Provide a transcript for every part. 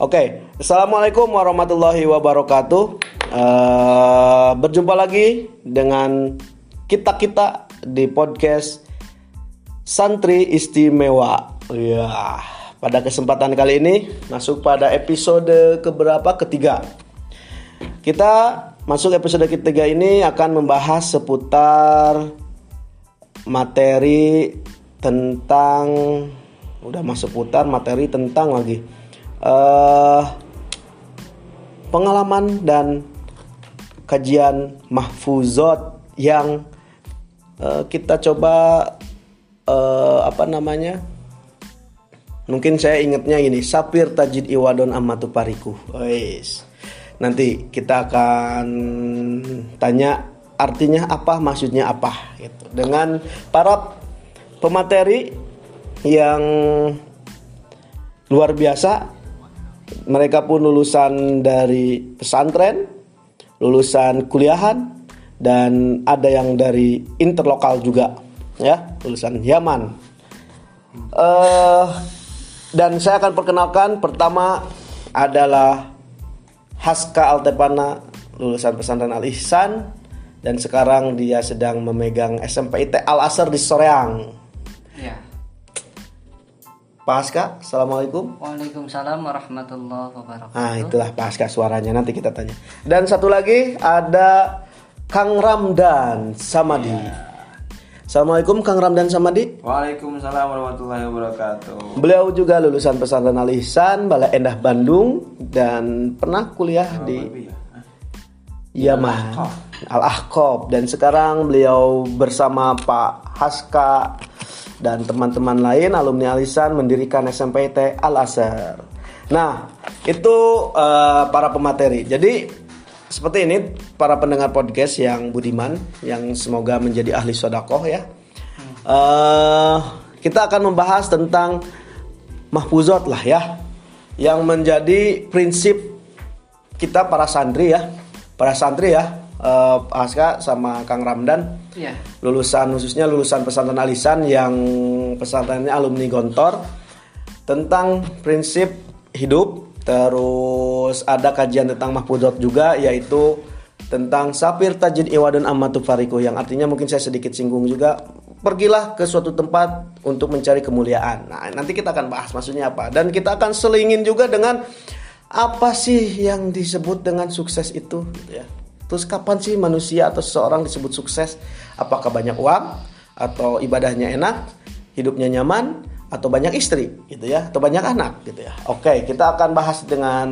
Oke, assalamualaikum warahmatullahi wabarakatuh. Uh, berjumpa lagi dengan kita kita di podcast Santri Istimewa. Ya, pada kesempatan kali ini masuk pada episode keberapa ketiga. Kita masuk episode ketiga ini akan membahas seputar materi tentang udah masuk putar materi tentang lagi uh, pengalaman dan kajian mahfuzot yang uh, kita coba uh, apa namanya? Mungkin saya ingatnya ini sapir tajid iwadon amatu pariku Ois. nanti kita akan tanya artinya apa maksudnya apa gitu. Dengan para pemateri yang luar biasa mereka pun lulusan dari pesantren lulusan kuliahan dan ada yang dari interlokal juga ya lulusan Yaman uh, dan saya akan perkenalkan pertama adalah Haska Altepana lulusan pesantren Al Ihsan dan sekarang dia sedang memegang SMP IT Al Asr di Soreang. Ya. Pak Haska, Assalamualaikum. Waalaikumsalam warahmatullahi wabarakatuh. Nah, itulah Pak Haska suaranya nanti kita tanya. Dan satu lagi ada Kang Ramdan Samadi. Ya. Assalamualaikum Kang Ramdan Samadi. Waalaikumsalam warahmatullahi wabarakatuh. Beliau juga lulusan pesantren Al Ihsan, Balai Endah Bandung dan pernah kuliah di ya? Yaman. Al-Ahqab dan sekarang beliau bersama Pak Haska dan teman-teman lain alumni Alisan mendirikan SMPT Al-Azhar. Nah, itu uh, para pemateri. Jadi seperti ini para pendengar podcast yang budiman yang semoga menjadi ahli sodakoh ya. Uh, kita akan membahas tentang mahfuzot lah ya yang menjadi prinsip kita para santri ya para santri ya uh, Aska sama Kang Ramdan. Yeah. Lulusan khususnya lulusan pesantren Alisan yang pesantrennya alumni Gontor tentang prinsip hidup. Terus ada kajian tentang mahfudot juga yaitu tentang sapir tajid iwadun amatu fariku yang artinya mungkin saya sedikit singgung juga pergilah ke suatu tempat untuk mencari kemuliaan. Nah, nanti kita akan bahas maksudnya apa dan kita akan selingin juga dengan apa sih yang disebut dengan sukses itu gitu ya. Terus kapan sih manusia atau seseorang disebut sukses? Apakah banyak uang atau ibadahnya enak, hidupnya nyaman atau banyak istri gitu ya atau banyak anak gitu ya. Oke, kita akan bahas dengan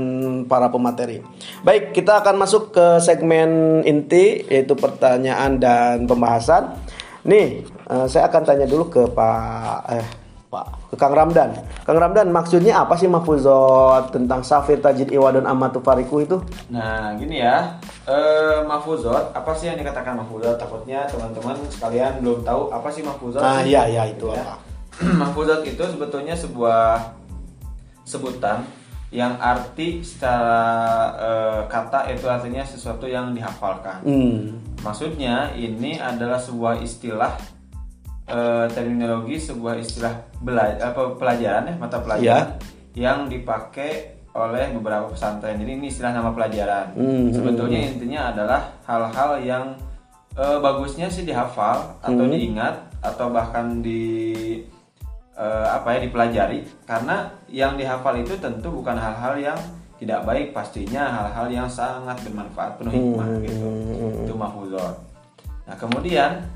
para pemateri. Baik, kita akan masuk ke segmen inti yaitu pertanyaan dan pembahasan. Nih, eh, saya akan tanya dulu ke Pak eh Pak, ke Kang Ramdan. Kang Ramdan, maksudnya apa sih mahfuzot tentang safir tajid iwadun amatu fariku itu? Nah, gini ya. Eh, mahfuzot, apa sih yang dikatakan mahfuzot? Takutnya teman-teman sekalian belum tahu apa sih mahfuzot. Ah, iya, iya, itu ya. apa? mahfuzot itu sebetulnya sebuah sebutan yang arti secara uh, kata itu artinya sesuatu yang dihafalkan. Hmm. Maksudnya ini adalah sebuah istilah uh, terminologi sebuah istilah apa pelajaran ya mata pelajaran yeah. yang dipakai oleh beberapa pesantren. Jadi ini istilah nama pelajaran. Mm-hmm. Sebetulnya intinya adalah hal-hal yang uh, bagusnya sih dihafal atau mm-hmm. diingat atau bahkan di uh, apa ya dipelajari karena yang dihafal itu tentu bukan hal-hal yang tidak baik pastinya hal-hal yang sangat bermanfaat penuh hikmah mm-hmm. gitu. Itu mahfuzat. Nah, kemudian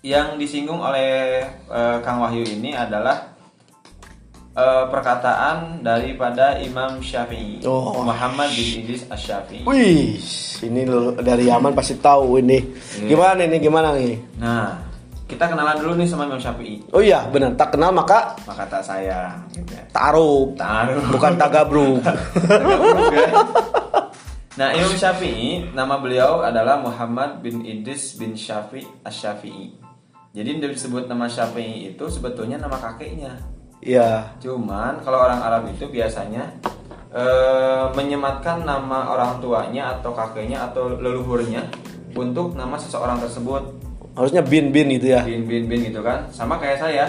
yang disinggung oleh uh, Kang Wahyu ini adalah uh, perkataan daripada Imam Syafi'i oh. Muhammad bin Idris Asy-Syafi'i. Wih, ini dari Yaman pasti tahu ini. Yeah. Gimana ini? Gimana nih? Nah, kita kenalan dulu nih sama Imam Syafi'i. Oh iya, benar. Tak kenal maka maka tak sayang. Gitu ya. Taruh. Taruh. Bukan tagabruk. tagabruk ya. Nah, Imam Syafi'i, nama beliau adalah Muhammad bin Idris bin Syafi'i Asy-Syafi'i. Jadi disebut nama Syafi'i itu sebetulnya nama kakeknya. Iya. Cuman kalau orang Arab itu biasanya e, menyematkan nama orang tuanya atau kakeknya atau leluhurnya untuk nama seseorang tersebut. Harusnya bin bin gitu ya. Bin bin bin gitu kan. Sama kayak saya.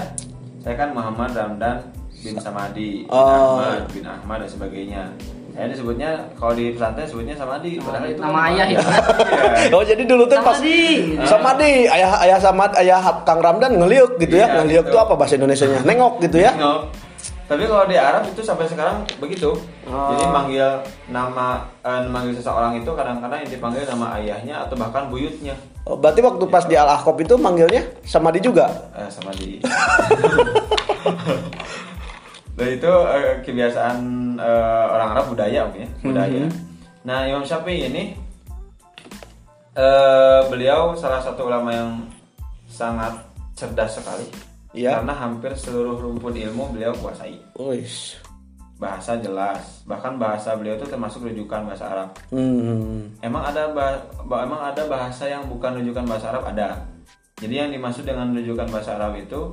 Saya kan Muhammad Ramdan bin Samadi, bin Oh. Ahmad, bin Ahmad dan sebagainya. Saya disebutnya kalau di pesantren sebutnya Samadi, padahal itu nama ayah itu. Iya. Oh jadi dulu tuh pas Samadi. Samadi ayah ayah Samad ayah Kang Ramdan ngeliuk gitu ya. Iya, ngeliuk gitu. tuh apa bahasa Indonesianya? Nengok gitu ya. Nengok. Tapi kalau di Arab itu sampai sekarang begitu. Oh. Jadi manggil nama eh, manggil seseorang itu kadang-kadang yang dipanggil nama ayahnya atau bahkan buyutnya. Oh, berarti waktu pas di Al Ahqaf itu manggilnya Samadi juga. Eh, sama di. Dan itu eh, kebiasaan eh, orang Arab budaya mungkin ya, budaya. Nah Imam Syafi'i ini eh, beliau salah satu ulama yang sangat cerdas sekali. Iya. Karena hampir seluruh rumpun ilmu beliau kuasai. Wis. Bahasa jelas, bahkan bahasa beliau itu termasuk rujukan bahasa Arab. Hmm. Emang ada bah- ba- emang ada bahasa yang bukan rujukan bahasa Arab ada. Jadi yang dimaksud dengan rujukan bahasa Arab itu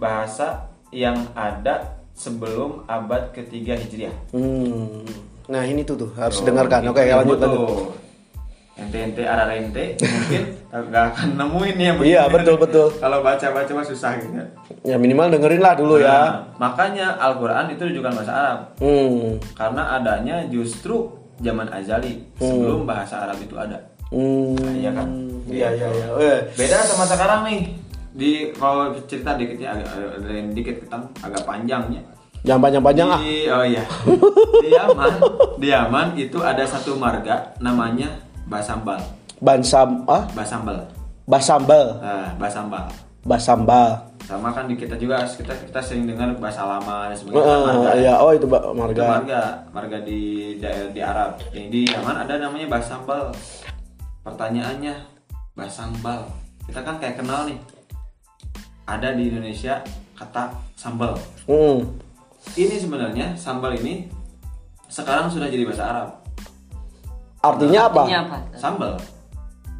bahasa yang ada sebelum abad ketiga Hijriah. Hmm. Nah ini tuh tuh harus Tuh, dengarkan. Oke ilmu lanjut lanjut. Ente-ente ada rente mungkin nggak akan nemuin yang Iya, betul, betul. Kalau baca-baca mah susah gitu. Ya minimal dengerin lah dulu ya. Nah, makanya Al-Quran itu rujukan bahasa Arab Hmm. karena adanya justru zaman azali sebelum bahasa Arab itu ada. Hmm. Iya kan? Iya iya iya. Beda sama sekarang nih. Di kalau cerita dikit ya agak ada yang dikit kita agak panjangnya. Jangan panjang-panjang ah. Oh iya. di Yaman, di Yaman itu ada satu marga namanya Basambal. Bansam ah Basambal. basambal Nah, Basambal. basambal. Sama kan di kita juga kita kita sering dengar bahasa lama dan sebagainya. Kan marga. iya oh itu ba- Itu marga. marga, marga di daerah di Arab. Yang di Yaman ada namanya Basambal. Pertanyaannya, Basambal. Kita kan kayak kenal nih. Ada di Indonesia kata sambal. Hmm. Ini sebenarnya sambal ini sekarang sudah jadi bahasa Arab. Artinya apa? Artinya apa? Sambal,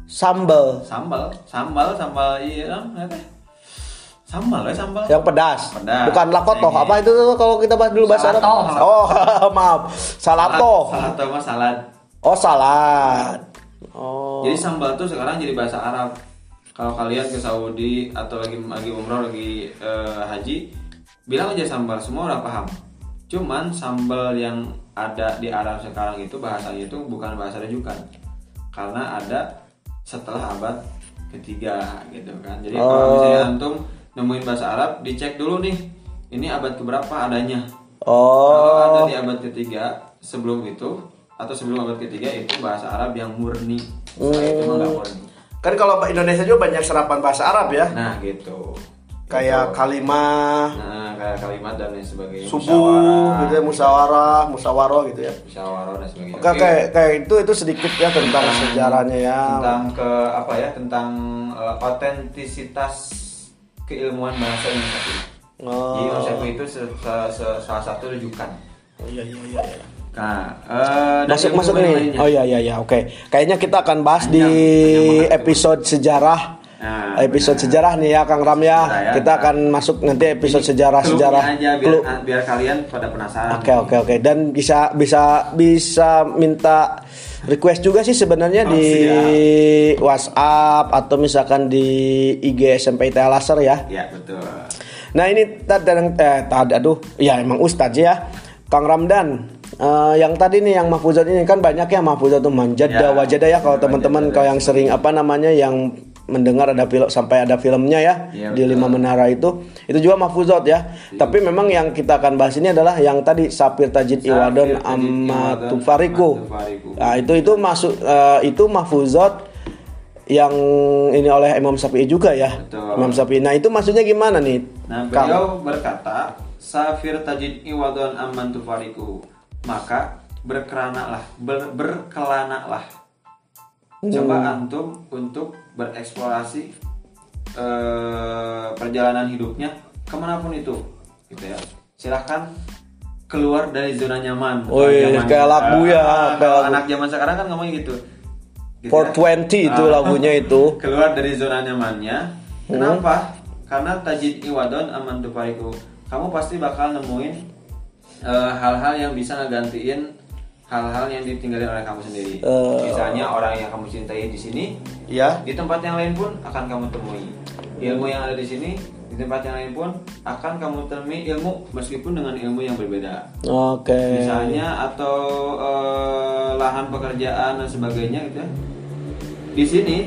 Sambal sambal, sambal, sambal iya kan? apa? Sambal ya sambal. yang pedas. Pedas. Bukan lakotoh. Ini. Apa itu tuh kalau kita bahas dulu bahasa Arab? Oh, maaf. Salatoh. Salad sama salad. Oh, salad. Oh. Jadi sambal tuh sekarang jadi bahasa Arab. Kalau kalian ke Saudi atau lagi lagi umroh lagi eh, haji, bilang aja sambal semua orang paham. Cuman sambal yang ada di Arab sekarang itu bahasanya itu bukan bahasa rujukan. Karena ada setelah abad ketiga gitu kan. Jadi kalau Oh. misalnya antum nemuin bahasa Arab, dicek dulu nih. Ini abad keberapa adanya. Oh. Kalau ada di abad ketiga sebelum itu atau sebelum abad ketiga itu bahasa Arab yang murni. Setelah itu mah nggak murni. Kan kalau Indonesia juga banyak serapan bahasa Arab ya. Nah gitu. Kayak Gitu. kalimah, Nah kayak kalimat dan lain sebagainya. subuh, gitu ya, musyawarah, musyawarah gitu ya. Musyawarah dan sebagainya. Kayak Oke. kayak, kayak itu itu sedikit ya tentang sejarahnya ya. Tentang ke apa ya tentang eh, otentisitas keilmuan bahasa Indonesia. Oh. Jadi Syafi'i itu se- se- se- salah satu rujukan. Oh, iya iya iya. Iya. Nah, dan Masuk masuk nih. lainnya. Oh iya iya iya oke. Kayaknya kita akan bahas Panjang, di episode sejarah. Nah, episode benar. sejarah nih ya Kang Ram ya. Sejarah ya. Kita akan masuk nanti episode sejarah Clue-nya sejarah. aja biar, Clue. biar kalian pada penasaran. Oke oke oke dan bisa bisa bisa minta request juga sih sebenarnya Oh, di siap. WhatsApp atau misalkan di IG SMP ITA Laser ya. Ya betul. Nah ini tadi eh tadi aduh ya emang Ustadz ya Kang Ramdan Eh, yang tadi nih yang mahfuzat ini kan banyak ya mahfuzat tuh manjada Ya, wajada ya kalau ya, teman-teman kalau yang sering apa namanya yang mendengar ada film sampai ada filmnya ya Iya, di lima menara itu itu juga mahfuzat ya. Tapi memang yang kita akan bahas ini adalah yang tadi sapir tajid Sapir iwadon tajid amma iwadon tufariku amma tufariku. nah itu itu masuk eh, itu mahfuzat yang ini oleh Imam Syafi'i juga ya. Betul. Imam Syafi'i. Nah itu maksudnya gimana nih? Nah beliau berkata Safir tajid iwadon aman Maka berkeranaklah ber, Berkelanaklah Coba antum untuk bereksplorasi eh, Perjalanan hidupnya Ke mana pun itu gitu ya. Silahkan keluar dari zona nyaman Wih, Zaman- kayak lagu ya, Ah, kayak lagu. anak zaman sekarang kan ngomongnya gitu Gitu 420 itu Ah. lagunya itu. keluar dari zona nyamannya. Hmm. Kenapa? Karena tajid iwadon aman tupariku. Kamu pasti bakal nemuin eh, hal-hal yang bisa ngegantiin hal-hal yang ditinggalin oleh kamu sendiri. Eh. Misalnya orang yang kamu cintai di sini, Ya. di tempat yang lain pun akan kamu temui. ilmu yang ada di sini di tempat yang lain pun akan kamu temui ilmu meskipun dengan ilmu yang berbeda Oke. misalnya atau eh, lahan pekerjaan dan sebagainya gitu ya di sini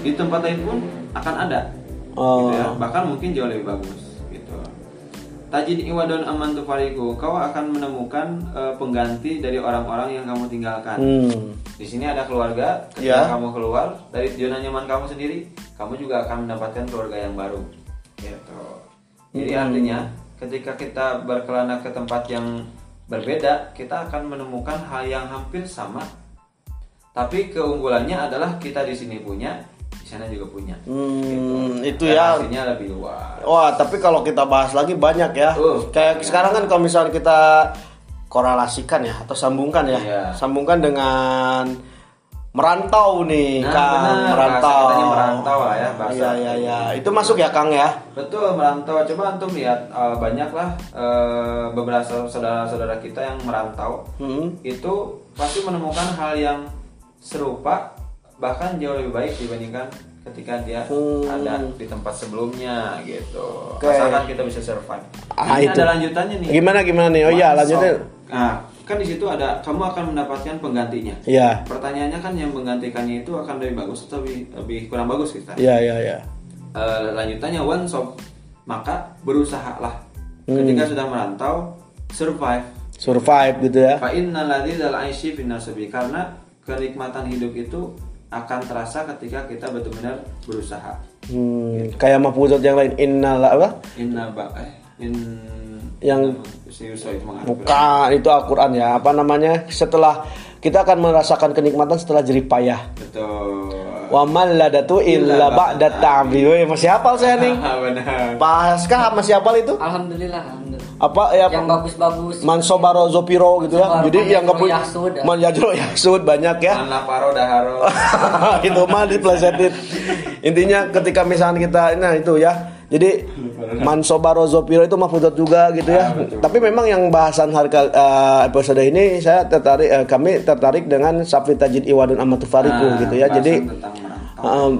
di tempat lain pun akan ada Oh. gitu ya bahkan mungkin jauh lebih bagus tajid iwadon aman tufariku kau akan menemukan eh, pengganti dari orang-orang yang kamu tinggalkan Hmm. di sini ada keluarga ketika Ya. kamu keluar dari zona nyaman kamu sendiri kamu juga akan mendapatkan keluarga yang baru gitu jadi Hmm. artinya ketika kita berkelana ke tempat yang berbeda kita akan menemukan hal yang hampir sama tapi keunggulannya adalah kita di sini punya sana juga punya Hmm, itu Dan ya. lebih luas Wah, tapi kalau kita bahas lagi banyak ya. Uh, Kayak iya. sekarang kan kalau misalnya kita korelasikan ya atau sambungkan ya. Iya. Sambungkan dengan merantau nih, Nah, Kang. benar, merantau. bahasa merantau lah ya, bahasa. Iya, iya, iya. Itu masuk ya, Kang ya? Betul merantau. Coba antum lihat eh, banyaklah eh, beberapa saudara-saudara kita yang merantau Hmm. itu pasti menemukan hal yang serupa bahkan jauh lebih baik dibandingkan ketika dia Hmm. ada di tempat sebelumnya gitu. Oke. Asalkan kita bisa survive. Ah, Ini itu. ada lanjutannya nih. Gimana gimana nih? Oh iya, shot. Nah, kan di situ ada kamu akan mendapatkan penggantinya. Iya. Pertanyaannya kan yang menggantikannya itu akan lebih bagus atau lebih, lebih kurang bagus kita? Iya, iya, iya. Eh, lanjutannya one shot maka berusahalah Hmm. ketika sudah merantau survive Survive gitu ya. fa innal ladzal aishi fin nasabi karena kenikmatan hidup itu akan terasa ketika kita benar-benar berusaha Hmm, kayak mafuzat yang lain innal apa? inna ba eh in Yang- Bukan, itu Al-Qur'an ya. Apa namanya? Setelah kita akan merasakan kenikmatan setelah jerih payah. betul Wa man ladatu illa ba'da ta'bi. Masih hafal saya nih. benar Pak Haska masih hafal itu? Alhamdulillah. Apa ya? Yang bagus-bagus. Mansobaro Zopiro gitu ya. Jadi yang nggak punya Yaksud, ya. Manjajro Yaksud banyak ya. Man laparo daharo itu mah diplesetin. Intinya ketika misalnya kita nah itu ya. Jadi Mansobaro Zopiro itu mafuzat juga gitu ya. Ah. Tapi memang yang bahasan harga eh, episode ini saya tertarik eh, kami tertarik dengan Safi Tajid Iwadun Amatu Fariku Nah, gitu ya. Jadi em,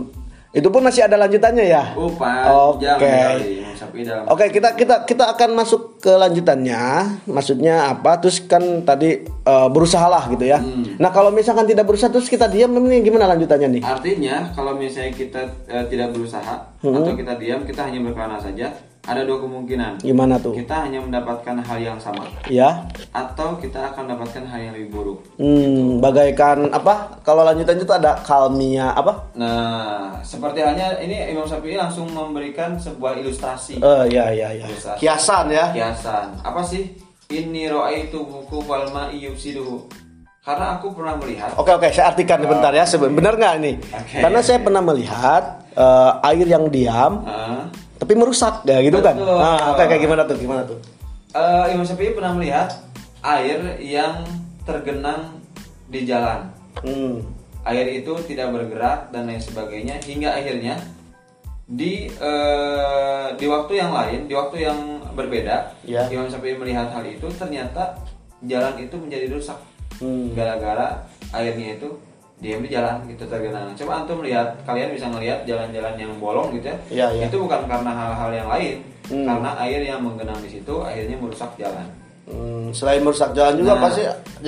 itu pun masih ada lanjutannya ya. Oh. Oke. Jangan dalam Oke, kita kita kita akan masuk ke lanjutannya. Maksudnya apa? Terus kan tadi eh, berusahalah gitu ya. Hmm. Nah, kalau misalkan tidak berusaha terus kita diam ini gimana lanjutannya nih? Artinya kalau misalnya kita eh, tidak berusaha Hmm. atau kita diam, kita hanya berkelana saja, ada dua kemungkinan. Gimana tuh? Kita hanya mendapatkan hal yang sama Ya. atau kita akan mendapatkan hal yang lebih buruk. Hmm, bagaikan apa? Kalau lanjutannya itu ada kalmia apa? Nah, seperti halnya ini Imam Syafi'i langsung memberikan sebuah ilustrasi Eh ya ya ya. Ilustrasi. Kiasan ya. kiasan. Apa sih? Ini itu buku walma yufsiduhu. Karena aku pernah melihat Oke oke, saya artikan bentar ya. Seben- Benar nggak nih? Oke. Karena saya pernah melihat eh, air yang diam Ah, tapi merusak ya gitu kan? Betul. Nah, oke kayak gimana tuh? Gimana tuh? eh, Imam Syafi'i pernah melihat air yang tergenang di jalan. Hmm. air itu tidak bergerak dan lain sebagainya hingga akhirnya di eh, di waktu yang lain di waktu yang berbeda Ya. Imam Syafi'i melihat hal itu ternyata jalan itu menjadi rusak Hmm. gara-gara airnya itu diam di jalan gitu tergenang coba antum lihat kalian bisa melihat jalan-jalan yang bolong gitu ya Iya, iya. itu bukan karena hal-hal yang lain Hmm. karena air yang menggenang di situ akhirnya merusak jalan Hmm, selain merusak jalan juga Nah. pasti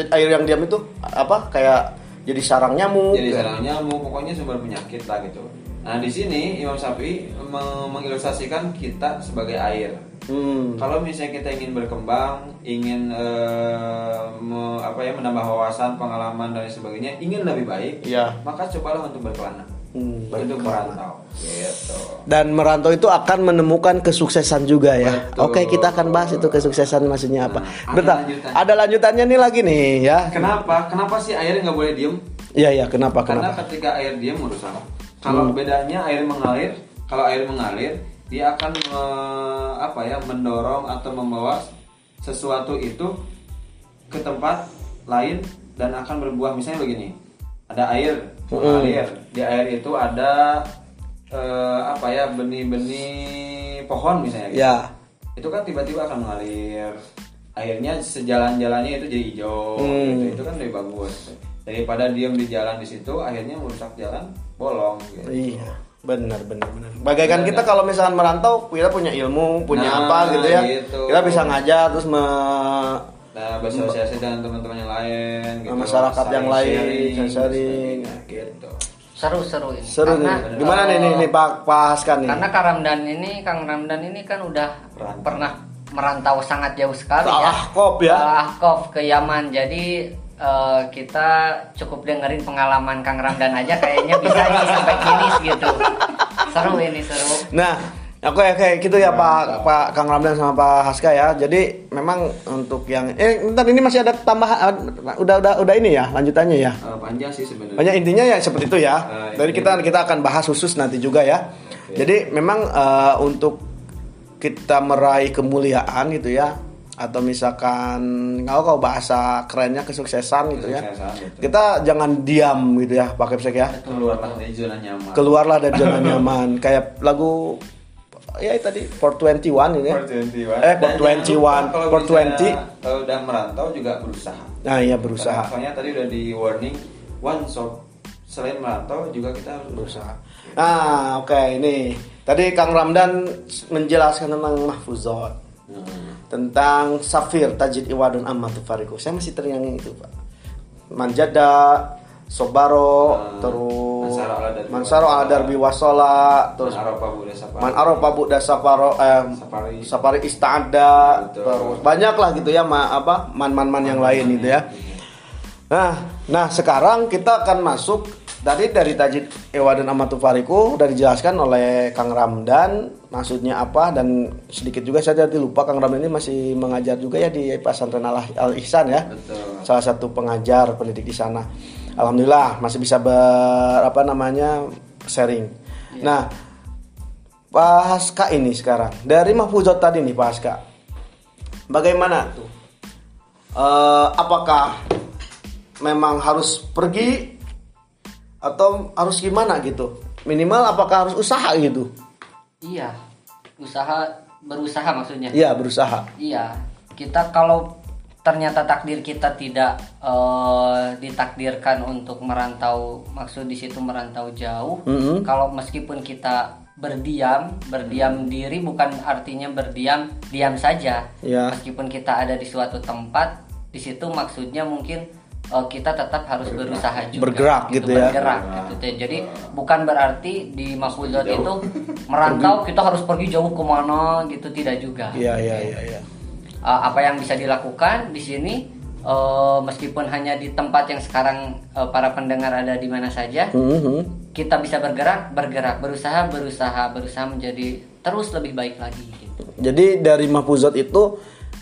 air yang diam itu apa kayak jadi sarang nyamuk. jadi ya. sarang nyamuk pokoknya sumber penyakit lah gitu nah di sini Imam Syafi'i meng- mengilustrasikan kita sebagai air Hmm. kalau misalnya kita ingin berkembang ingin eh, me- apa ya menambah wawasan pengalaman dan sebagainya ingin lebih baik Iya. maka cobalah untuk berkelana Hmm, untuk merantau gitu Dan merantau itu akan menemukan kesuksesan juga ya. Betul. Oke, kita akan bahas itu kesuksesan maksudnya apa. Nah, ada Bentar, lanjutannya. ada lanjutannya nih lagi nih ya. kenapa kenapa sih air nggak boleh diem Iya iya, kenapa karena kenapa? ketika air diam merusak kalau Hmm. bedanya air mengalir kalau air mengalir dia akan eh, apa ya mendorong atau membawa sesuatu itu ke tempat lain dan akan berbuah misalnya begini ada air Hmm. mengalir di air itu ada eh, apa ya benih-benih pohon misalnya gitu. Ya. itu kan tiba-tiba akan mengalir akhirnya sejalan-jalannya itu jadi hijau Hmm. gitu. itu kan lebih bagus daripada diam di jalan di situ akhirnya merusak jalan bolong gitu. Iya. Benar, benar, benar. Bagaikan kita kalau misalkan merantau, kita punya ilmu, punya Nah, apa gitu ya. gitu. Kita bisa ngajar terus me Nah, bersosialisasi dengan teman-teman yang lain gitu. Masyarakat yang lain, sharing, sharing, sebagainya, gitu. Seru-seru ini. seru Karena, nih. Gimana nih nih, nih Pak Pak Haskan nih? Karena Kang Ramdan ini, Kang Ramdan ini kan udah Merantau. pernah merantau sangat jauh sekali Ke ya. Ahqaf ya. Ke Ahqaf, ke Yaman. Jadi eh, kita cukup dengerin pengalaman Kang Ramdan aja kayaknya bisa nih sampai finish gitu. Seru ini seru. Nah, oke oke gitu ya Pak Pak Kang Ramdan sama Pak Haska ya. Jadi memang untuk yang eh ntar ini masih ada tambahan eh, udah udah udah ini ya lanjutannya ya. Eh, panjang sih sebenarnya. Banyak intinya ya seperti itu ya. Eh, Dari kita kita akan bahas khusus nanti juga ya. Jadi memang eh, untuk kita meraih kemuliaan gitu ya atau misalkan kalau kalau bahasa kerennya kesuksesan gitu ya. Kesuksesan, betul. Kita jangan diam gitu ya Pak Kepsek ya. Keluarlah dari zona nyaman. Keluarlah dari zona nyaman kayak lagu ya tadi 421 ini ya. For 21. Eh, for jangan lupa 21, kalau for misalnya, 20. Kalau udah merantau juga berusaha. Nah, iya berusaha. Karena Soalnya tadi udah di warning one shot. Selain merantau juga kita harus berusaha. Nah, oke ini. Tadi Kang Ramdan menjelaskan tentang mahfuzat. Hmm. Tentang Safir Tajid Iwadun Ammatu Fariku. Saya masih terngiang itu, Pak. Manjada, Sobaro, Hmm. terus Mansaro ala darbi wasola. terus Man. Man Aropa Buddha Safaro eh, Safari. Safari Istada, Betul. terus banyak lah gitu ya ma, apa man-man-man yang lain gitu ya. Nah, nah sekarang kita akan masuk tadi dari Tajid Ewa dan Amatu Fariku udah dijelaskan oleh Kang Ramdan maksudnya apa dan sedikit juga saya tadi lupa Kang Ramdan ini masih mengajar juga ya di pesantren Al Ihsan ya. Betul. Salah satu pengajar pendidik di sana. Alhamdulillah masih bisa ber apa namanya sharing. Nah, Pak Haska ini sekarang dari Mahfuzat tadi nih Pak Haska. Bagaimana tuh? Eh, apakah memang harus pergi atau harus gimana gitu? Minimal apakah harus usaha gitu? Iya. Usaha berusaha maksudnya. Iya, berusaha. Iya, kita kalau ternyata takdir kita tidak eh, ditakdirkan untuk merantau, maksud di situ merantau jauh. Mhm. Kalau meskipun kita berdiam, berdiam diri bukan artinya berdiam diam saja. Iya. Meskipun kita ada di suatu tempat, di situ maksudnya mungkin eh, kita tetap harus berusaha juga. Bergerak gitu ya. Bergerak gitu. Jadi bukan berarti di mahfuzat itu merantau kita harus pergi jauh ke mana gitu tidak juga. Iya, iya, iya, iya. Uh, apa yang bisa dilakukan di sini uh, meskipun hanya di tempat yang sekarang uh, para pendengar ada di mana saja Mhm. kita bisa bergerak bergerak berusaha berusaha berusaha menjadi terus lebih baik lagi gitu. Jadi dari Mahfuzat itu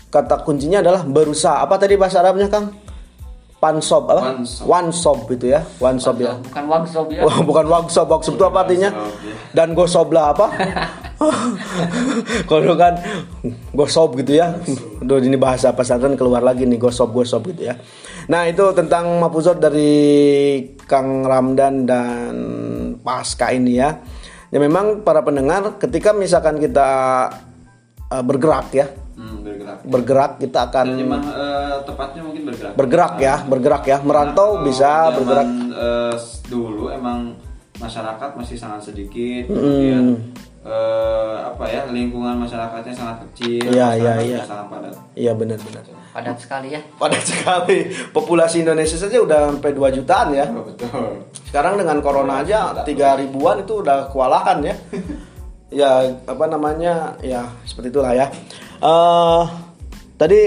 kata kuncinya adalah berusaha. Apa tadi bahasa Arabnya, Kang? Pansob apa? One sob itu ya. One sob ya. bukan workshop ya Wah, bukan workshop, workshop itu apa artinya? Ya. Dan gosoblah apa? Kalau kan gosob gitu ya. Udah ini bahasa pesantren keluar lagi nih gosob gosob gitu ya. Nah, itu tentang mapuzot dari Kang Ramdan dan Pasca ini ya. Ya memang para pendengar ketika misalkan kita eh, bergerak ya, bergerak. bergerak kita akan Terjemah eh, tepatnya mungkin bergerak. bergerak ya, bergerak ya, merantau Kalau bisa zaman, bergerak. eh, dulu emang masyarakat masih sangat sedikit, kemudian eh, apa ya lingkungan masyarakatnya sangat kecil, Iya, iya, sudah iya. sangat padat. Iya benar-benar. padat sekali ya Padat sekali. Populasi Indonesia saja udah sampai 2 jutaan ya. Oh, betul. Sekarang dengan corona aja tiga ribuan itu udah kewalahan ya. ya apa namanya ya seperti itulah ya. Eh tadi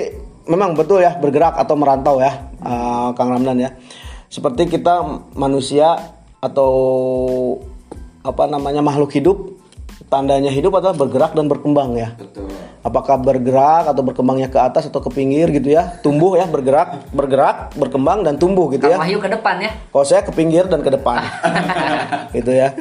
memang betul ya bergerak atau merantau ya eh, Kang Ramdan ya. Seperti kita manusia atau apa namanya makhluk hidup tandanya hidup adalah bergerak dan berkembang ya. Betul. Apakah bergerak atau berkembangnya ke atas atau ke pinggir gitu ya? Tumbuh ya, bergerak, bergerak, berkembang dan tumbuh gitu ya. Kang Wahyu ke depan ya Kalau saya ke pinggir dan ke depan. gitu ya.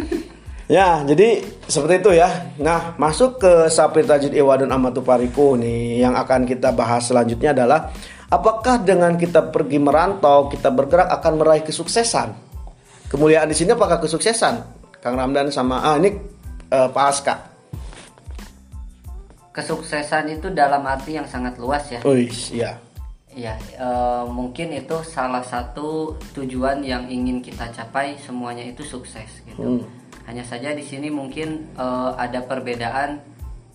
Ya, jadi seperti itu ya. Nah, masuk ke Sapir Tajid Iwa dan Amatu Pariku nih yang akan kita bahas selanjutnya adalah apakah dengan kita pergi merantau, kita bergerak akan meraih kesuksesan? Kemuliaan di sini apakah kesuksesan? Kang Ramdan sama ah ini eh, Pak Aska. kesuksesan itu dalam arti yang sangat luas ya Wih, iya. Iya, eh, mungkin itu salah satu tujuan yang ingin kita capai semuanya itu sukses gitu. Hmm. Hanya saja di sini mungkin eh, ada perbedaan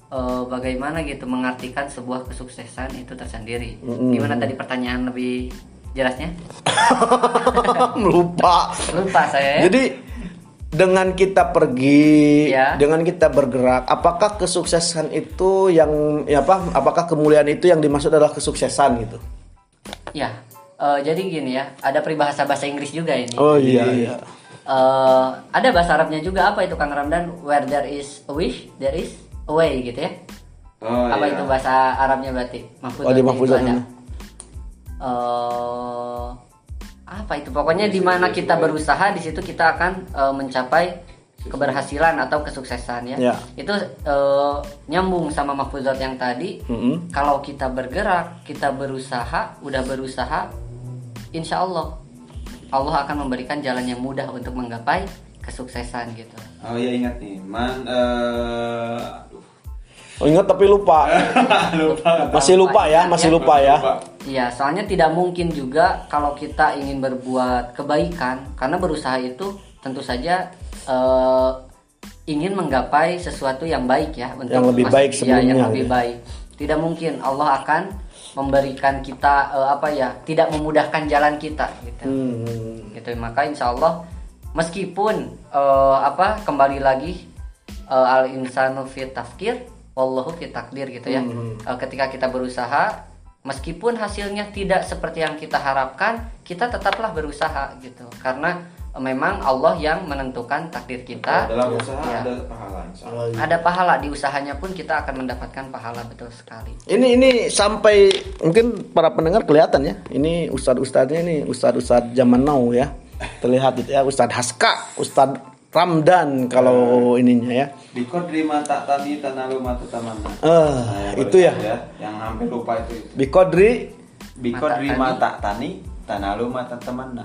eh, bagaimana gitu mengartikan sebuah kesuksesan itu tersendiri. Gimana tadi pertanyaan lebih jelasnya? Lupa. Lupa saya ya. jadi dengan kita pergi Ya. dengan kita bergerak apakah kesuksesan itu yang ya apa apakah kemuliaan itu yang dimaksud adalah kesuksesan gitu? Ya eh, jadi gini ya ada peribahasa bahasa Inggris juga ini. Oh iya. iya Eh, ada bahasa Arabnya juga apa itu Kang Ramdan? Where there is a wish there is a way gitu ya? Oh, apa iya. itu bahasa Arabnya berarti? Oh, di mahfuzat ada. Eh, apa itu? Pokoknya di mana kita berusaha di situ kita akan eh, mencapai keberhasilan atau kesuksesan ya. Ya. itu eh, nyambung sama mahfuzat yang tadi. Mm-mm. kalau kita bergerak kita berusaha udah berusaha insya Allah Allah akan memberikan jalan yang mudah untuk menggapai kesuksesan gitu Oh iya ingat nih, man. eh, aduh. oh ingat tapi lupa lupa. masih lupa ya masih lupa ya Iya, soalnya tidak mungkin juga kalau kita ingin berbuat kebaikan, karena berusaha itu tentu saja eh, ingin menggapai sesuatu yang baik ya, untuk Yang lebih baik iya, sebelumnya, yang lebih gitu. baik. Tidak mungkin Allah akan memberikan kita eh, apa ya, tidak memudahkan jalan kita gitu. Hmm. Gitu, maka insya Allah meskipun eh, apa kembali lagi al insanu fi tafkir, wallahu fi takdir gitu ya. Eh, ketika kita berusaha meskipun hasilnya tidak seperti yang kita harapkan, kita tetaplah berusaha gitu. Karena eh, memang Allah yang menentukan takdir kita. Dalam usaha Ya. ada pahala insya. Ada pahala di usahanya pun kita akan mendapatkan pahala betul sekali. Ini ini sampai mungkin para pendengar kelihatan ya. Ini ustadz ustadznya ini ustadz ustadz zaman now ya. Terlihat itu ya ustadz Haska, ustadz Ramdan kalau ininya ya. Di kodri mata tani tanalu mata tamana. Eh, Nah, itu ya. barusan Yang hampir lupa itu. itu. Bikodri Di Mata kodri tani. mata tani tanalu mata tamana.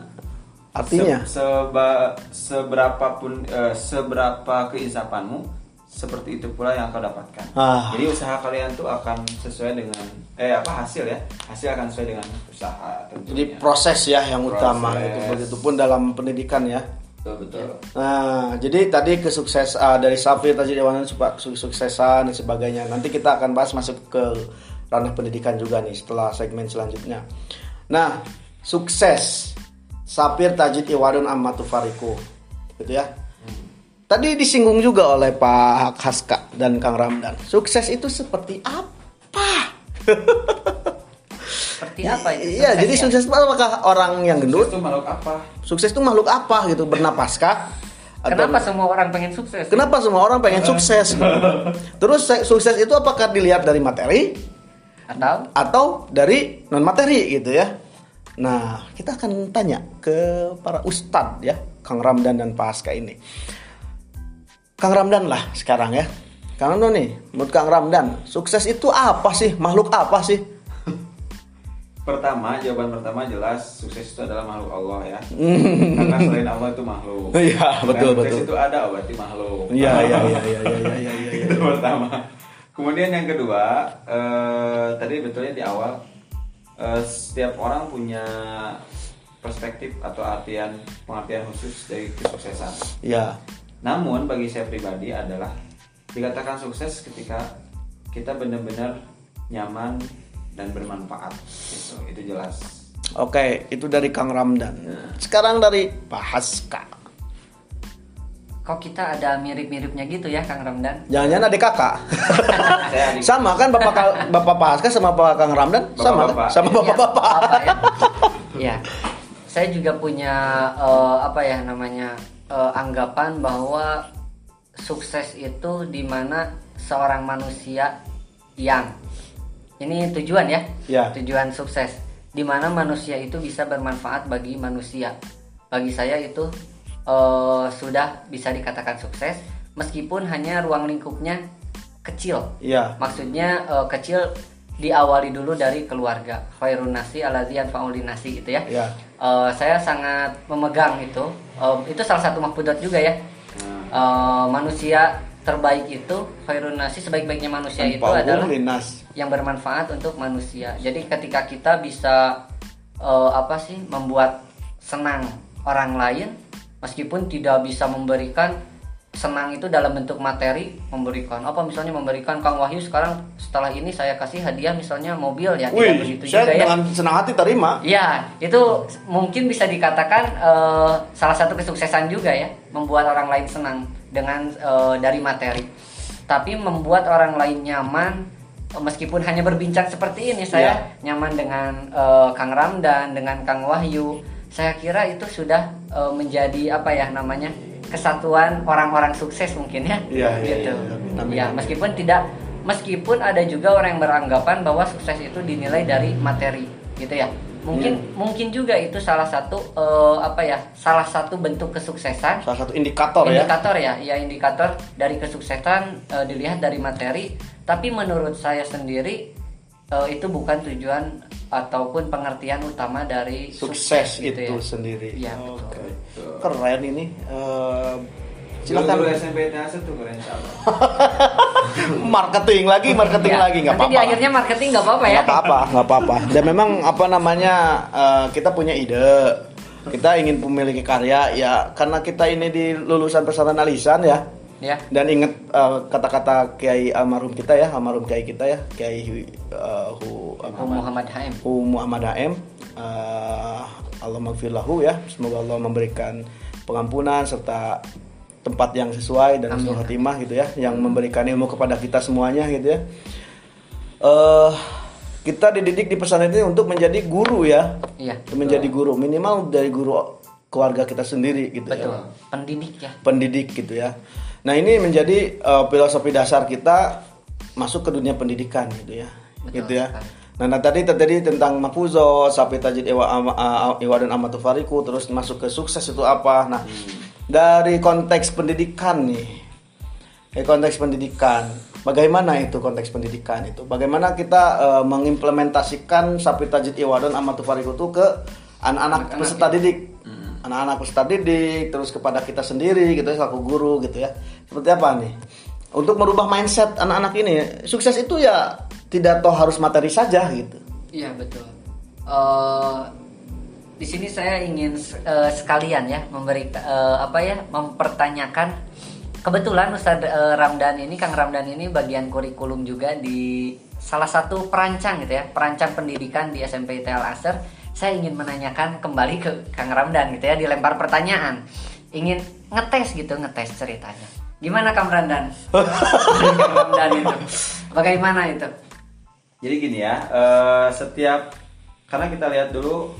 Artinya Se- seba, seberapapun eh, seberapa keinsafanmu seperti itu pula yang kau dapatkan. Ah. Jadi usaha kalian tuh akan sesuai dengan eh apa hasil ya? Hasil akan sesuai dengan usaha jadi tentunya. proses ya yang utama Proses. itu begitupun dalam pendidikan ya. betul betul. Nah, jadi tadi kesukses ah, dari Safir tadi Dewanan supa- suksesan dan sebagainya. Nanti kita akan bahas masuk ke ranah pendidikan juga nih setelah segmen selanjutnya. Nah, sukses Safir Tajid Iwadun Ammatu Fariku. Gitu ya. Tadi disinggung juga oleh Pak Haska dan Kang Ramdan. Sukses itu seperti apa? Seperti apa itu? Iya, sukses jadi ya? sukses itu apakah orang yang gendut? Itu makhluk apa? Sukses itu makhluk apa gitu? Bernapaskah? Atau- Kenapa semua orang pengen sukses? Kenapa semua orang pengen sukses? Terus se- sukses itu apakah dilihat dari materi Atau atau dari non materi gitu ya? Nah, kita akan tanya ke para ustadz ya, Kang Ramdan dan Pak Aska ini. Kang Ramdan lah sekarang ya. Kang Ramdan nih, menurut Kang Ramdan, sukses itu apa sih? Makhluk apa sih? Pertama, jawaban pertama jelas sukses itu adalah makhluk Allah ya. Karena selain Allah itu makhluk. Iya, betul, Dan sukses betul. itu ada berarti makhluk. Iya, iya, iya, iya, iya, iya, iya, iya. itu pertama. Kemudian yang kedua, eh, tadi betulnya di awal eh, setiap orang punya perspektif atau artian pengertian khusus dari kesuksesan. Iya. Namun bagi saya pribadi adalah dikatakan sukses ketika kita benar-benar nyaman dan bermanfaat. Gitu, itu jelas. Oke, itu dari Kang Ramdan. Sekarang dari Pak Haska. Kok kita ada mirip-miripnya gitu ya Kang Ramdan? Jangan-jangan adik kakak. Saya adik- sama kan bapak bapak Pak Haska sama Pak Kang Ramdan sama kan? Bapak-bapak. Sama Iya, bapak-bapak. bapak ya. Iya. Saya juga punya eh, apa ya namanya eh, anggapan bahwa sukses itu di mana seorang manusia yang ini tujuan ya, Ya. tujuan sukses di mana manusia itu bisa bermanfaat bagi manusia. Bagi saya itu eh, sudah bisa dikatakan sukses meskipun hanya ruang lingkupnya kecil. Iya. Maksudnya eh, kecil diawali dulu dari keluarga. Khairun nasi alazian faulin nasi gitu ya. Iya. Eh, saya sangat memegang itu. Eh, itu salah satu mahfudat juga ya. Eh, manusia terbaik itu khairun nasi sebaik-baiknya manusia itu Tanpa adalah linas. yang bermanfaat untuk manusia. Jadi ketika kita bisa eh, apa sih membuat senang orang lain meskipun tidak bisa memberikan senang itu dalam bentuk materi memberikan apa misalnya memberikan Kang Wahyu sekarang setelah ini saya kasih hadiah misalnya mobil ya tidak Wih, begitu saya juga ya dengan senang hati terima. Ya, itu mungkin bisa dikatakan eh, salah satu kesuksesan juga ya, membuat orang lain senang dengan eh, dari materi. Tapi membuat orang lain nyaman meskipun hanya berbincang seperti ini, saya nyaman dengan eh, Kang Ramdan, dengan Kang Wahyu. Saya kira itu sudah eh, menjadi apa ya namanya? kesatuan orang-orang sukses mungkin ya. Iya, iya, gitu. amin, Ya, amin. meskipun tidak meskipun ada juga orang yang beranggapan bahwa sukses itu dinilai dari materi gitu ya mungkin Hmm. mungkin juga itu salah satu eh, apa ya salah satu bentuk kesuksesan Salah satu indikator ya. indikator ya ya indikator dari kesuksesan eh, dilihat dari materi tapi menurut saya sendiri eh, itu bukan tujuan ataupun pengertian utama dari Sukses gitu itu ya. sendiri. Iya, Oke. betul. Keren ini. Eh, Silakan silakan SMP THS tuh keren marketing lagi, marketing Ya, lagi nggak nanti di apa-apa. akhirnya marketing nggak apa-apa ya nggak apa-apa nggak apa-apa dan memang apa namanya eh, kita punya ide kita ingin memiliki karya ya karena kita ini di lulusan pesantren alisan ya ya. Dan ingat eh, kata-kata kiai almarhum kita ya almarhum kiai kita ya kiai eh, hu, Hu Muhammad HM hu Muhammad Am Allah maghfirlahu ya semoga Allah memberikan pengampunan serta tempat yang sesuai dan husnul khotimah gitu ya yang memberikan ilmu kepada kita semuanya gitu ya. Eh kita dididik di pesantren ini untuk menjadi guru ya. Iya menjadi guru minimal dari guru keluarga kita sendiri gitu betul ya pendidik ya. Pendidik gitu ya nah ini menjadi eh, filosofi dasar kita masuk ke dunia pendidikan gitu ya. Betul gitu ya. nah, nah tadi tadi tentang mafuzo sampai tajid ewa, ama- a- ewa dan amatu fariku terus masuk ke sukses itu apa. Nah dari konteks pendidikan nih dari konteks pendidikan bagaimana itu konteks pendidikan itu? Bagaimana kita eh, mengimplementasikan sapi tajid iwadon amatu fariku itu ke anak-anak peserta didik anak-anak peserta didik terus kepada kita sendiri gitu ya selaku guru gitu ya seperti apa nih untuk merubah mindset anak-anak ini sukses itu ya tidak toh harus materi saja gitu Iya betul. Eh, di sini saya ingin eh, sekalian ya memberi eh, apa ya mempertanyakan kebetulan Ustadz eh, Ramdan ini Kang Ramdan ini bagian kurikulum juga di salah satu perancang gitu ya perancang pendidikan di SMP TL Aser. Saya ingin menanyakan kembali ke Kang Ramdan gitu ya dilempar pertanyaan ingin ngetes gitu ngetes ceritanya. Gimana Kang Ramdan? Kang Ramdan itu bagaimana itu? Jadi gini ya, eh, setiap karena kita lihat dulu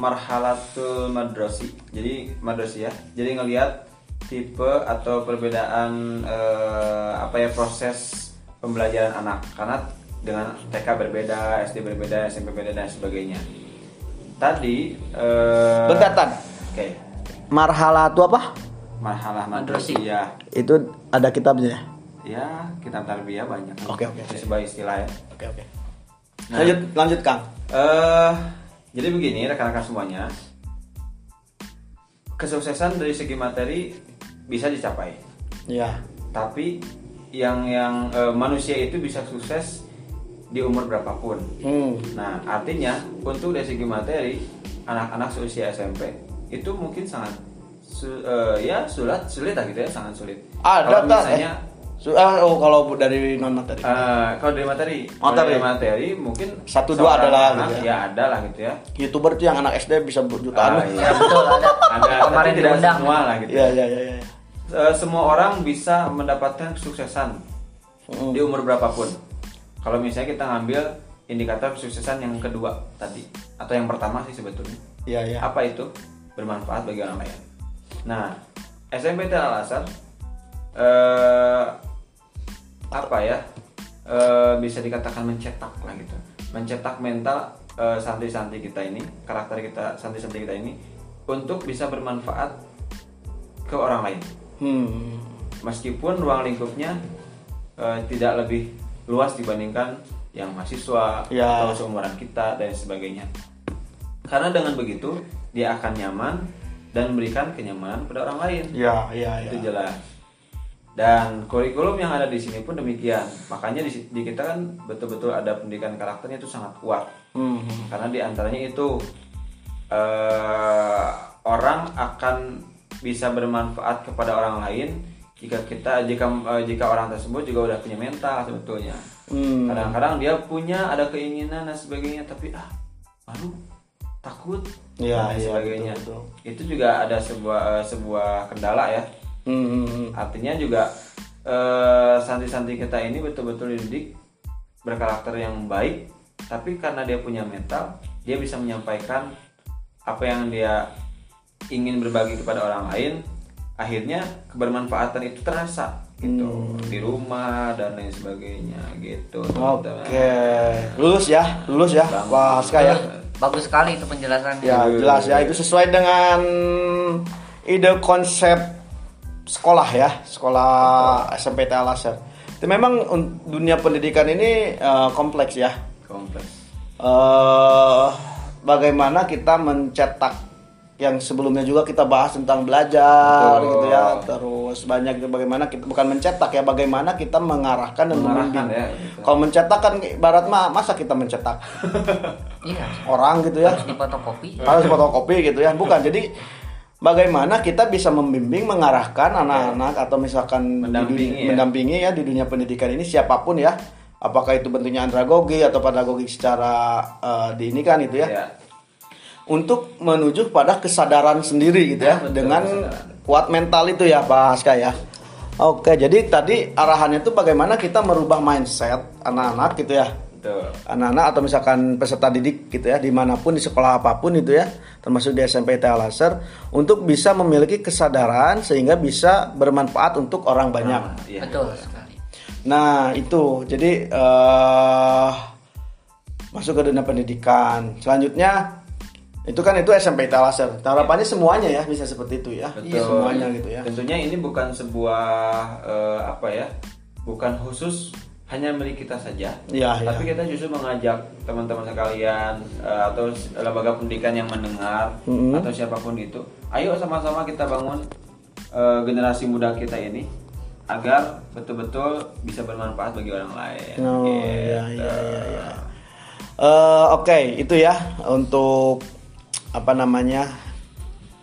marhalatul madrasi. Jadi madrasi ya. Jadi ngelihat tipe atau perbedaan eh, apa ya proses pembelajaran anak. Karena dengan TK berbeda, SD berbeda, SMP berbeda dan sebagainya. Tadi eh, Bentar, Tan. Oke. marhala itu apa Marhalah Madrasi. madrasi ya. itu ada kitabnya Ya, kitab tarbiyah banyak. Oke, oke. Itu sebuah istilah ya. oke oke Nah. lanjut lanjut kang Eh, jadi begini rekan-rekan semuanya, kesuksesan dari segi materi bisa dicapai, ya tapi yang yang eh, manusia itu bisa sukses di umur berapapun. hmm. Nah, artinya untuk dari segi materi anak-anak seusia SMP itu mungkin sangat su- eh, ya sulit sulit lah gitu ya sangat sulit. ada Kalau tak misalnya eh? Su- ah, oh kalau dari non materi eh, kalau dari materi, kalau Materi. dari materi mungkin Satu, dua adalah anak, gitu ya. ya ada lah gitu ya. youtuber tuh yang anak SD bisa jutaan Ah, iya. Ya betul ada. ada Kemarin tidak diundang. semua lah gitu. Iya iya iya. iya. Eh, semua orang bisa mendapatkan kesuksesan Hmm. di umur berapapun. Kalau misalnya kita ngambil indikator kesuksesan yang kedua tadi atau yang pertama sih sebetulnya. Iya iya. Apa itu? Bermanfaat bagi orang lain. Nah, SMP Al Azhar eh apa ya? eh, bisa dikatakan mencetak lah gitu. Mencetak mental eh, santri-santri kita ini, karakter kita santri-santri kita ini untuk bisa bermanfaat ke orang lain Hmm. meskipun ruang lingkupnya eh, tidak lebih luas dibandingkan yang mahasiswa Ya. atau seumuran kita dan sebagainya. Karena dengan begitu dia akan nyaman dan memberikan kenyamanan pada orang lain. Iya iya iya. Itu jelas. Dan kurikulum yang ada di sini pun demikian. Makanya di, di kita kan betul-betul ada pendidikan karakternya itu sangat kuat. Hmm. Karena di antaranya itu eh, orang akan bisa bermanfaat kepada orang lain jika kita jika uh, jika orang tersebut juga udah punya mental sebetulnya hmm. kadang-kadang dia punya ada keinginan dan sebagainya tapi ah malu takut ya, dan ya, sebagainya betul, betul. itu juga ada sebuah uh, sebuah kendala ya hmm. hmm, hmm. artinya juga uh, santri-santri kita ini betul-betul dididik berkarakter yang baik tapi karena dia punya mental dia bisa menyampaikan apa yang dia ingin berbagi kepada orang lain akhirnya kebermanfaatan itu terasa gitu. Hmm. di rumah dan lain sebagainya gitu oke. okay. lulus ya lulus ya. Wah sekali ya. bagus sekali itu penjelasannya. Ya jelas ya. Itu sesuai dengan ide konsep sekolah ya. Sekolah SMP Alaser itu memang dunia pendidikan ini uh, kompleks ya. Kompleks. Uh, bagaimana kita mencetak yang sebelumnya juga kita bahas tentang belajar Betul. gitu ya. Terus banyak bagaimana kita bukan mencetak ya bagaimana kita mengarahkan dan mengarahkan ya, gitu. kalau mencetak kan barat mah masa kita mencetak? Iya. orang gitu ya. Harus fotokopi harus fotokopi gitu ya bukan. Jadi bagaimana kita bisa membimbing mengarahkan anak-anak atau misalkan mendampingi, di dunia, ya. mendampingi ya di dunia pendidikan ini siapa pun ya. Apakah itu bentuknya andragogi atau pedagogi secara uh, di ini kan itu ya, ya untuk menuju pada kesadaran sendiri gitu ya, ya dengan kesadaran. kuat mental itu ya Pak Haska ya. Oke, jadi tadi arahannya itu bagaimana kita merubah mindset anak-anak gitu ya. Anak-anak atau misalkan peserta didik gitu ya, di mana pun di sekolah apa pun itu ya, termasuk di SMP Al untuk bisa memiliki kesadaran sehingga bisa bermanfaat untuk orang banyak. Nah, iya. Betul sekali. Nah itu, jadi uh, masuk ke dunia pendidikan. Selanjutnya itu kan itu SMP Talaser. Harapannya semuanya ya bisa seperti itu ya. Betul. Semuanya gitu ya. Tentunya ini bukan sebuah uh, apa ya? Bukan khusus hanya milik kita saja. Ya, tapi ya. kita justru mengajak teman-teman sekalian uh, atau lembaga pendidikan yang mendengar mm -hmm. atau siapa pun itu, ayo sama-sama kita bangun uh, generasi muda kita ini agar betul-betul bisa bermanfaat bagi orang lain. Oh, gitu. ya, ya, ya, ya. Uh, Oke, okay, itu ya untuk apa namanya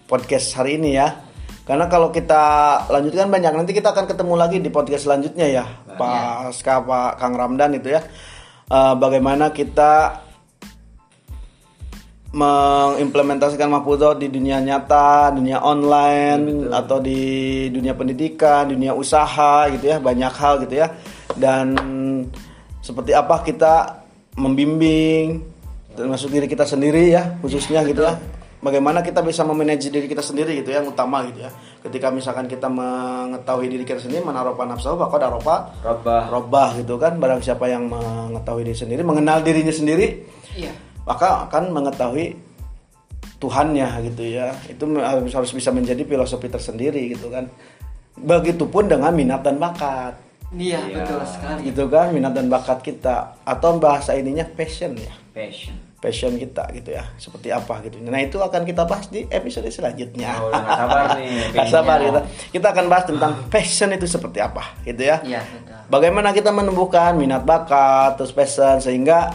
podcast hari ini ya. Karena kalau kita lanjutkan banyak nanti kita akan ketemu lagi di podcast selanjutnya ya, Pak Ska, Pak Kang Ramdan itu ya. Uh, bagaimana kita mengimplementasikan Mahfudzo di dunia nyata, dunia online ya, atau di dunia pendidikan, dunia usaha gitu ya, banyak hal gitu ya. Dan seperti apa kita membimbing termasuk diri kita sendiri ya khususnya gitu ya. Bagaimana kita bisa memanage diri kita sendiri gitu ya yang utama gitu ya. Ketika misalkan kita mengetahui diri kita sendiri menaruh nafsu maka daropa robah robah gitu kan. Barang siapa yang mengetahui diri sendiri mengenal dirinya sendiri iya. maka akan mengetahui Tuhannya gitu ya. Itu harus harus bisa menjadi filosofi tersendiri gitu kan. Begitupun dengan minat dan bakat. Iya, ya. betul sekali. Gitu kan minat dan bakat kita. Atau bahasa ininya passion ya. Passion passion kita gitu ya. Seperti apa gitu. Nah itu akan kita bahas di episode selanjutnya. Oh, sabar nih sabar kita. Kita akan bahas tentang passion itu seperti apa gitu ya, ya bagaimana kita menumbuhkan minat bakat terus passion sehingga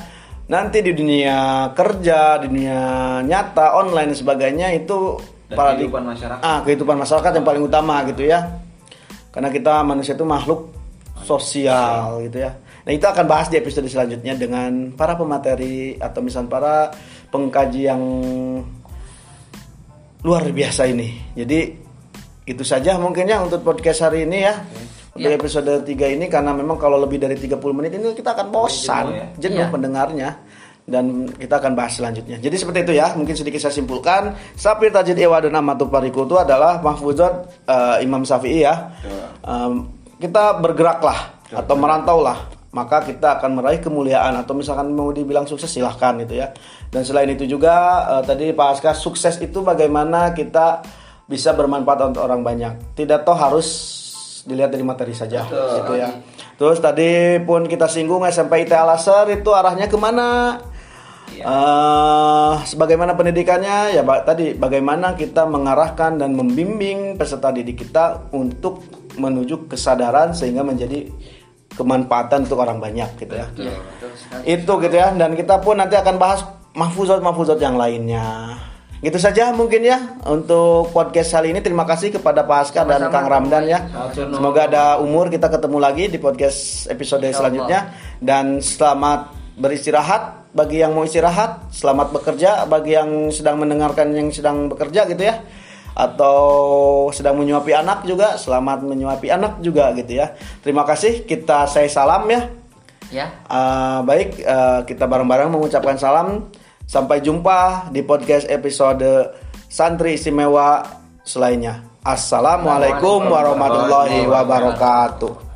nanti di dunia kerja di dunia nyata online dan sebagainya itu dan para kehidupan masyarakat. Ah kehidupan masyarakat yang paling utama gitu ya. Karena kita manusia itu makhluk sosial gitu ya Nah itu akan bahas di episode selanjutnya dengan para pemateri atau misalnya para pengkaji yang luar biasa ini. Jadi itu saja mungkinnya untuk podcast hari ini ya. Untuk ya. episode 3 ini karena memang kalau lebih dari 30 menit ini kita akan bosan, jenuh, ya? jenuh ya. pendengarnya dan kita akan bahas selanjutnya. Jadi seperti itu ya, mungkin sedikit saya simpulkan. Sapi Tajid Ewa dan Amatul Pariku itu adalah Mahfuzat uh, Imam Syafi'i ya. Um, kita bergeraklah atau merantaulah maka kita akan meraih kemuliaan. Atau misalkan mau dibilang sukses silahkan gitu ya. Dan selain itu juga uh, tadi Pak Aska sukses itu bagaimana kita bisa bermanfaat untuk orang banyak. Tidak toh harus dilihat dari materi saja Betul. gitu ya. Terus tadi pun kita singgung SMP IT Al itu arahnya ke mana? Ya. uh, sebagaimana pendidikannya? Ya tadi bagaimana kita mengarahkan dan membimbing peserta didik kita untuk menuju kesadaran sehingga menjadi kemanfaatan untuk orang banyak gitu ya. Betul, betul itu gitu ya dan kita pun nanti akan bahas mahfuzat mahfuzat yang lainnya Gitu saja mungkin ya untuk podcast kali ini. Terima kasih kepada Pak Aska dan. Kang Ramdan ya. Semoga ada umur kita ketemu lagi di podcast episode selanjutnya dan selamat beristirahat bagi yang mau istirahat, selamat bekerja bagi yang sedang mendengarkan yang sedang bekerja gitu ya. Atau sedang menyuapi anak juga, selamat menyuapi anak juga gitu ya. Terima kasih. Kita saya salam ya. Ya. Uh, baik, uh, kita bareng-bareng mengucapkan salam. Sampai jumpa di podcast episode Santri Istimewa selainnya. Assalamualaikum warahmatullahi wabarakatuh.